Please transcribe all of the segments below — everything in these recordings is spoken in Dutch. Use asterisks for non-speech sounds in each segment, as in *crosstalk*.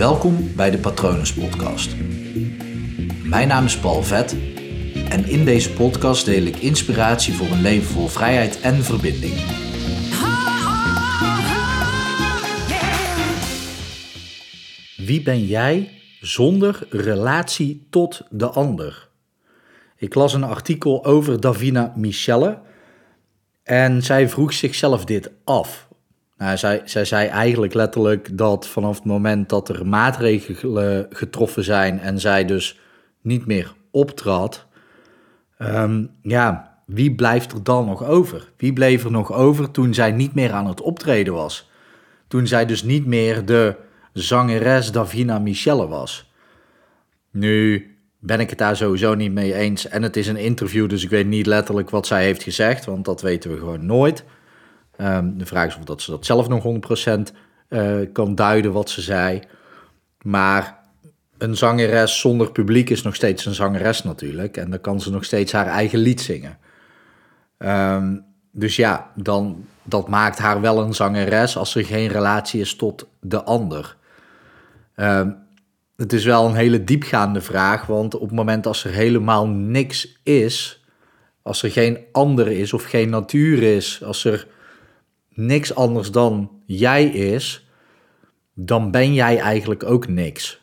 Welkom bij de Patronus Podcast. Mijn naam is Paul Vet en in deze podcast deel ik inspiratie voor een leven vol vrijheid en verbinding. Wie ben jij zonder relatie tot de ander? Ik las een artikel over Davina Michelle en zij vroeg zichzelf dit af. Nou, zij, zij zei eigenlijk letterlijk dat vanaf het moment dat er maatregelen getroffen zijn en zij dus niet meer optrad, ehm, ja, wie blijft er dan nog over? Wie bleef er nog over toen zij niet meer aan het optreden was? Toen zij dus niet meer de zangeres Davina Michelle was. Nu ben ik het daar sowieso niet mee eens. En het is een interview, dus ik weet niet letterlijk wat zij heeft gezegd, want dat weten we gewoon nooit. Um, de vraag is of dat ze dat zelf nog 100% uh, eh, kan duiden wat ze zei. Maar een zangeres zonder publiek is nog steeds een zangeres natuurlijk. En dan kan ze nog steeds haar eigen lied zingen. Um, dus ja, dan, dat maakt haar wel een zangeres als er geen relatie is tot de ander. Um, het is wel een hele diepgaande vraag, want op het moment als er helemaal niks is, als er geen ander is of geen natuur is, als er niks anders dan jij is, dan ben jij eigenlijk ook niks.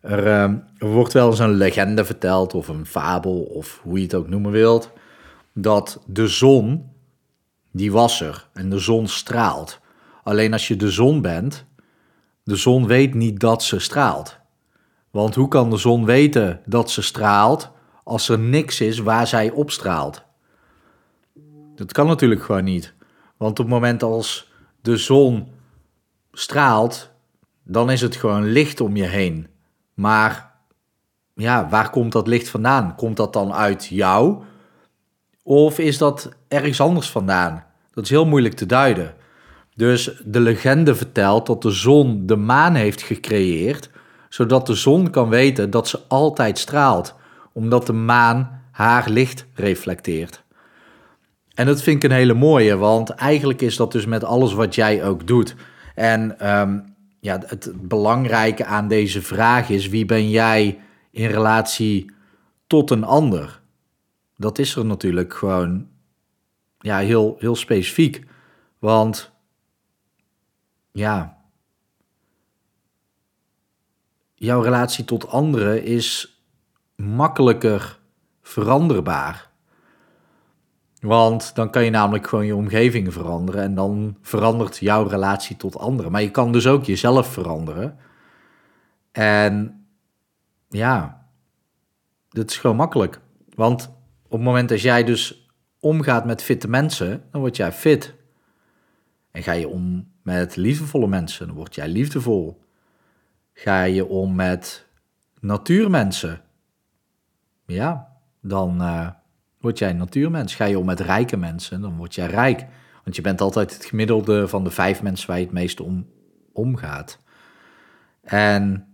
Er, uh, er, wordt wel eens een legende verteld, of een fabel, of hoe je het ook noemen wilt, dat de zon, die was er en de zon straalt. Alleen als je de zon bent, de zon weet niet dat ze straalt. Want hoe kan de zon weten dat ze straalt als er niks is waar zij opstraalt? Dat kan natuurlijk gewoon niet. Want op het moment als de zon straalt, dan is het gewoon licht om je heen. Maar ja, waar komt dat licht vandaan? Komt dat dan uit jou? Of is dat ergens anders vandaan? Dat is heel moeilijk te duiden. Dus de legende vertelt dat de zon de maan heeft gecreëerd, zodat de zon kan weten dat ze altijd straalt, omdat de maan haar licht reflecteert. En dat vind ik een hele mooie, want eigenlijk is dat dus met alles wat jij ook doet. En um, ja, het belangrijke aan deze vraag is: wie ben jij in relatie tot een ander? Dat is er natuurlijk gewoon ja, heel, heel specifiek. Want ja, jouw relatie tot anderen is makkelijker veranderbaar. Want dan kan je namelijk gewoon je omgeving veranderen en dan verandert jouw relatie tot anderen. Maar je kan dus ook jezelf veranderen. En ja, dat is gewoon makkelijk. Want op het moment dat jij dus omgaat met fitte mensen, dan word jij fit. En ga je om met liefdevolle mensen, dan word jij liefdevol. Ga je om met natuurmensen, ja, dan, uh, word jij natuurmens. Ga je om met rijke mensen, dan word jij rijk. Want je bent altijd het gemiddelde van de vijf mensen waar je het meest om omgaat. En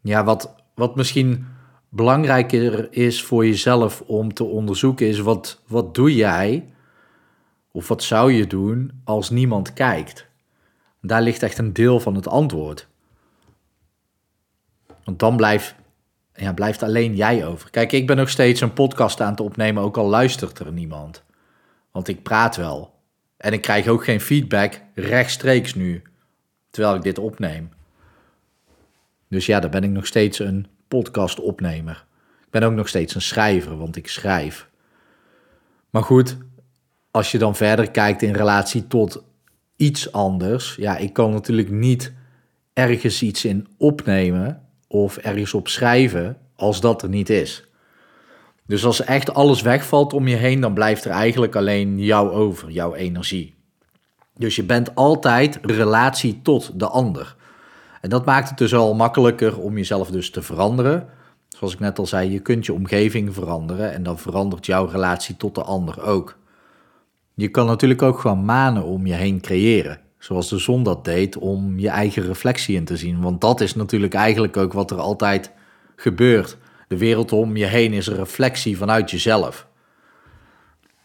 ja, wat, wat misschien belangrijker is voor jezelf om te onderzoeken, is wat, wat doe jij of wat zou je doen als niemand kijkt? Daar ligt echt een deel van het antwoord. Want dan blijft ja, blijft alleen jij over. Kijk, ik ben nog steeds een podcast aan het opnemen, ook al luistert er niemand. Want ik praat wel. En ik krijg ook geen feedback rechtstreeks nu, terwijl ik dit opneem. Dus ja, dan ben ik nog steeds een podcast-opnemer. Ik ben ook nog steeds een schrijver, want ik schrijf. Maar goed, als je dan verder kijkt in relatie tot iets anders, ja, ik kan natuurlijk niet ergens iets in opnemen of ergens op schrijven als dat er niet is. Dus als echt alles wegvalt om je heen, dan blijft er eigenlijk alleen jou over, jouw energie. Dus je bent altijd relatie tot de ander. En dat maakt het dus al makkelijker om jezelf dus te veranderen. Zoals ik net al zei, je kunt je omgeving veranderen en dan verandert jouw relatie tot de ander ook. Je kan natuurlijk ook gewoon manen om je heen creëren. Zoals de zon dat deed om je eigen reflectie in te zien. Want dat is natuurlijk eigenlijk ook wat er altijd gebeurt. De wereld om je heen is een reflectie vanuit jezelf.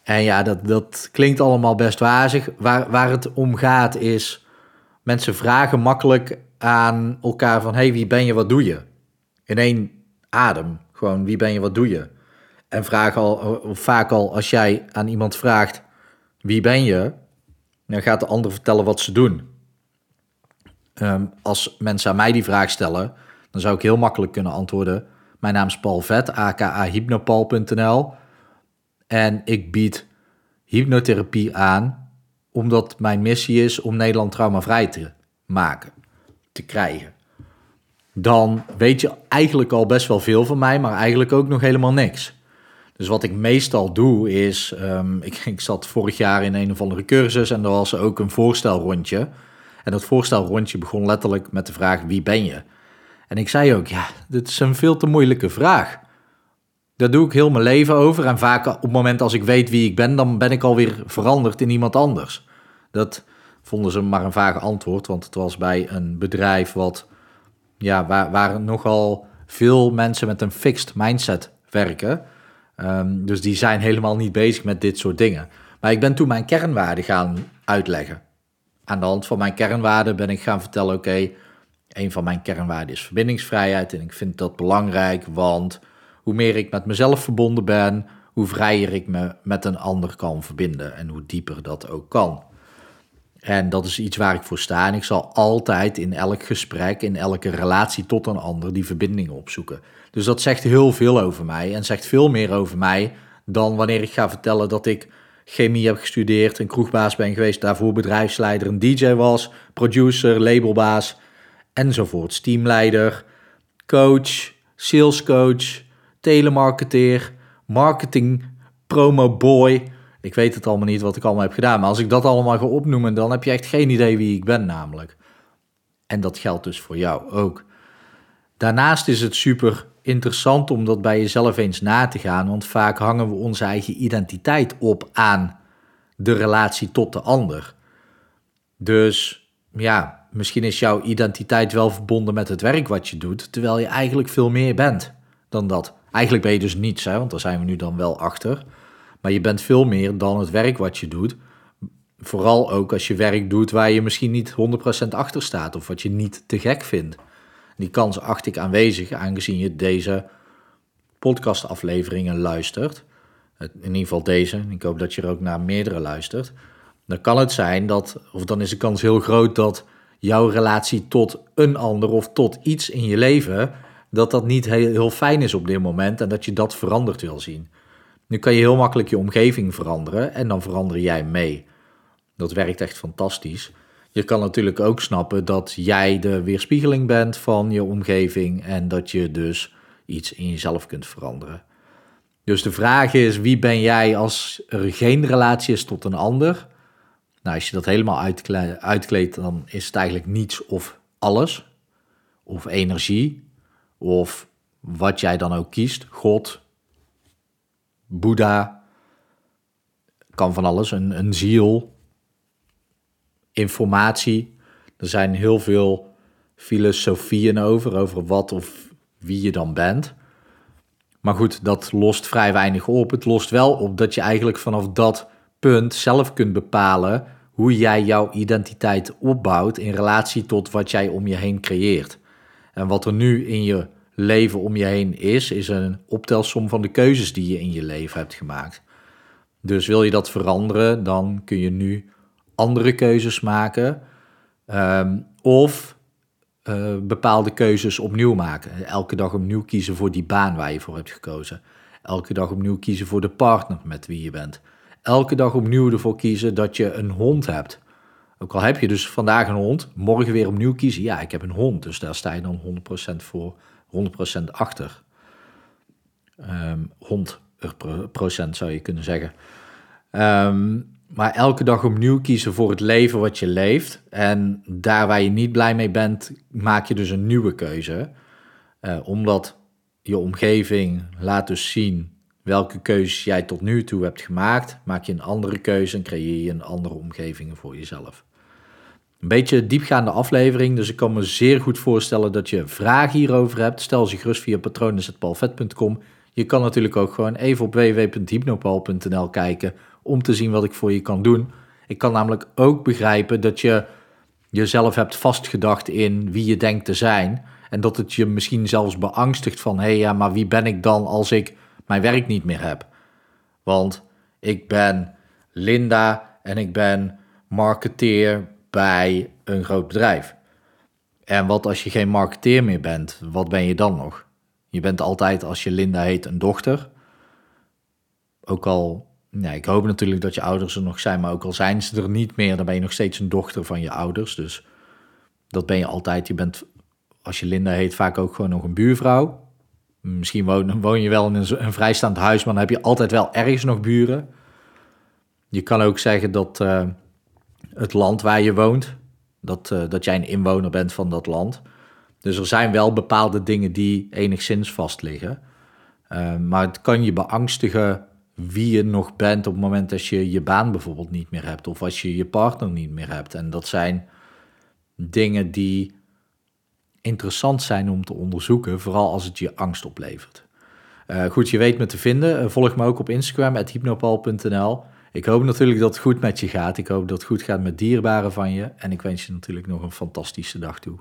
En ja, dat, dat klinkt allemaal best wazig. Waar, waar het om gaat is, mensen vragen makkelijk aan elkaar van, hey, wie ben je, wat doe je? In één adem, gewoon, wie ben je, wat doe je? En vraag al, vaak al, als jij aan iemand vraagt, wie ben je? Dan gaat de ander vertellen wat ze doen. Ehm, als mensen aan mij die vraag stellen, dan zou ik heel makkelijk kunnen antwoorden. Mijn naam is Paul Vet, aka hypnopal.nl. En ik bied hypnotherapie aan, omdat mijn missie is om Nederland traumavrij te maken, te krijgen. Dan weet je eigenlijk al best wel veel van mij, maar eigenlijk ook nog helemaal niks. Dus wat ik meestal doe is, um, *laughs* ik, ik zat vorig jaar in een of andere cursus en er was ook een voorstelrondje. En dat voorstelrondje begon letterlijk met de vraag: wie ben je? En ik zei ook: ja, dit is een veel te moeilijke vraag. Daar doe ik heel mijn leven over. En vaak op het moment als ik weet wie ik ben, dan ben ik alweer veranderd in iemand anders. Dat vonden ze maar een vage antwoord, want het was bij een bedrijf wat, ja, waar, waar nogal veel mensen met een fixed mindset werken. Um, dus die zijn helemaal niet bezig met dit soort dingen. Maar ik ben toen mijn kernwaarden gaan uitleggen. Aan de hand van mijn kernwaarden ben ik gaan vertellen: oké, een van mijn kernwaarden is verbindingsvrijheid. En ik vind dat belangrijk, want hoe meer ik met mezelf verbonden ben, hoe vrijer ik me met een ander kan verbinden. En hoe dieper dat ook kan. En dat is iets waar ik voor sta. En ik zal altijd in elk gesprek, in elke relatie tot een ander, die verbindingen opzoeken. Dus dat zegt heel veel over mij en zegt veel meer over mij dan wanneer ik ga vertellen dat ik chemie heb gestudeerd, een kroegbaas ben geweest, daarvoor bedrijfsleider, een DJ was, producer, labelbaas enzovoort. Teamleider, coach, salescoach, telemarketeer, marketing, promo boy. Ik weet het allemaal niet wat ik allemaal heb gedaan, maar als ik dat allemaal ga opnoemen, dan heb je echt geen idee wie ik ben namelijk. En dat geldt dus voor jou ook. Daarnaast is het super interessant om dat bij jezelf eens na te gaan, want vaak hangen we onze eigen identiteit op aan de relatie tot de ander. Dus ja, misschien is jouw identiteit wel verbonden met het werk wat je doet, terwijl je eigenlijk veel meer bent dan dat. Eigenlijk ben je dus niets, hè, want daar zijn we nu dan wel achter. Maar je bent veel meer dan het werk wat je doet. Vooral ook als je werk doet waar je misschien niet 100% achter staat of wat je niet te gek vindt. Die kans acht ik aanwezig, aangezien je deze podcastafleveringen luistert. In ieder geval deze. Ik hoop dat je er ook naar meerdere luistert. Dan kan het zijn dat, of dan is de kans heel groot dat jouw relatie tot een ander of tot iets in je leven, dat dat niet heel, heel fijn is op dit moment en dat je dat veranderd wil zien. Nu kan je heel makkelijk je omgeving veranderen en dan verander jij mee. Dat werkt echt fantastisch. Je kan natuurlijk ook snappen dat jij de weerspiegeling bent van je omgeving en dat je dus iets in jezelf kunt veranderen. Dus de vraag is: wie ben jij als er geen relatie is tot een ander? Nou, als je dat helemaal uitkleedt, dan is het eigenlijk niets of alles. Of energie. Of wat jij dan ook kiest. God. Boeddha. Kan van alles. Een, een ziel informatie. Er zijn heel veel filosofieën over, over wat of wie je dan bent. Maar goed, dat lost vrij weinig op. Het lost wel op dat je eigenlijk vanaf dat punt zelf kunt bepalen hoe jij jouw identiteit opbouwt in relatie tot wat jij om je heen creëert. En wat er nu in je leven om je heen is, is een optelsom van de keuzes die je in je leven hebt gemaakt. Dus wil je dat veranderen, dan kun je nu andere keuzes maken. Ehm, of uh, bepaalde keuzes opnieuw maken. Elke dag opnieuw kiezen voor die baan waar je voor hebt gekozen. Elke dag opnieuw kiezen voor de partner met wie je bent. Elke dag opnieuw ervoor kiezen dat je een hond hebt. Ook al heb je dus vandaag een hond, morgen weer opnieuw kiezen. Ja, ik heb een hond, dus daar sta je dan 100% voor, 100% achter. Um, hond procent zou je kunnen zeggen. Um, maar elke dag opnieuw kiezen voor het leven wat je leeft. En daar waar je niet blij mee bent, maak je dus een nieuwe keuze. Uh, omdat je omgeving laat dus zien welke keuzes jij tot nu toe hebt gemaakt. Maak je een andere keuze en creëer je een andere omgeving voor jezelf. Een beetje diepgaande aflevering, dus ik kan me zeer goed voorstellen dat je vragen hierover hebt. Stel ze gerust via patronen.palvet.com. Je kan natuurlijk ook gewoon even op www.hypnopal.nl kijken om te zien wat ik voor je kan doen. Ik kan namelijk ook begrijpen dat je jezelf hebt vastgedacht in wie je denkt te zijn. En dat het je misschien zelfs beangstigt van, hé hey, ja, maar wie ben ik dan als ik mijn werk niet meer heb? Want ik ben Linda en ik ben marketeer bij een groot bedrijf. En wat als je geen marketeer meer bent, wat ben je dan nog? Je bent altijd, als je Linda heet, een dochter. Ook al, nee, ik hoop natuurlijk dat je ouders er nog zijn, maar ook al zijn ze er niet meer, dan ben je nog steeds een dochter van je ouders. Dus dat ben je altijd. Je bent, als je Linda heet, vaak ook gewoon nog een buurvrouw. Misschien woon, woon je wel in een, een, vrijstaand huis, maar dan heb je altijd wel ergens nog buren. Je kan ook zeggen dat uh, het land waar je woont, dat, uh, dat jij een inwoner bent van dat land. Dus er zijn wel bepaalde dingen die enigszins vast liggen. Uh, maar het kan je beangstigen wie je nog bent op het moment dat je je baan bijvoorbeeld niet meer hebt. Of als je je partner niet meer hebt. En dat zijn dingen die interessant zijn om te onderzoeken, vooral als het je angst oplevert. Uh, goed, je weet me te vinden. volg me ook op Instagram, hypnopal.nl. Ik hoop natuurlijk dat het goed met je gaat. Ik hoop dat het goed gaat met dierbaren van je. En ik wens je natuurlijk nog een fantastische dag toe.